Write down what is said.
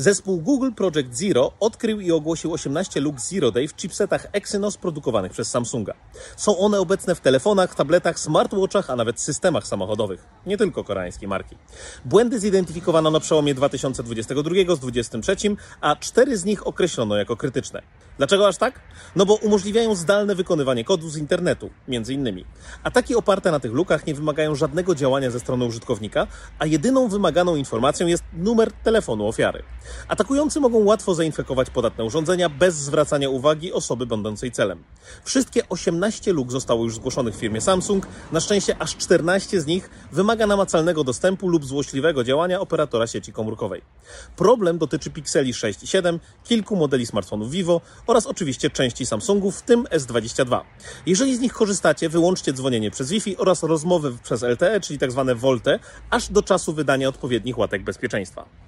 Zespół Google Project Zero odkrył i ogłosił 18 luk Zero Day w chipsetach Exynos produkowanych przez Samsunga. Są one obecne w telefonach, tabletach, smartwatchach, a nawet systemach samochodowych. Nie tylko koreańskiej marki. Błędy zidentyfikowano na przełomie 2022 z 2023, a cztery z nich określono jako krytyczne. Dlaczego aż tak? No bo umożliwiają zdalne wykonywanie kodu z internetu, między innymi. Ataki oparte na tych lukach nie wymagają żadnego działania ze strony użytkownika, a jedyną wymaganą informacją jest numer telefonu ofiary. Atakujący mogą łatwo zainfekować podatne urządzenia bez zwracania uwagi osoby będącej celem. Wszystkie 18 luk zostało już zgłoszonych w firmie Samsung. Na szczęście aż 14 z nich wymaga namacalnego dostępu lub złośliwego działania operatora sieci komórkowej. Problem dotyczy Pixeli 6 i 7, kilku modeli smartfonów Vivo oraz oczywiście części Samsungów, w tym S22. Jeżeli z nich korzystacie, wyłączcie dzwonienie przez Wi-Fi oraz rozmowy przez LTE, czyli tzw. VoLTE, aż do czasu wydania odpowiednich łatek bezpieczeństwa.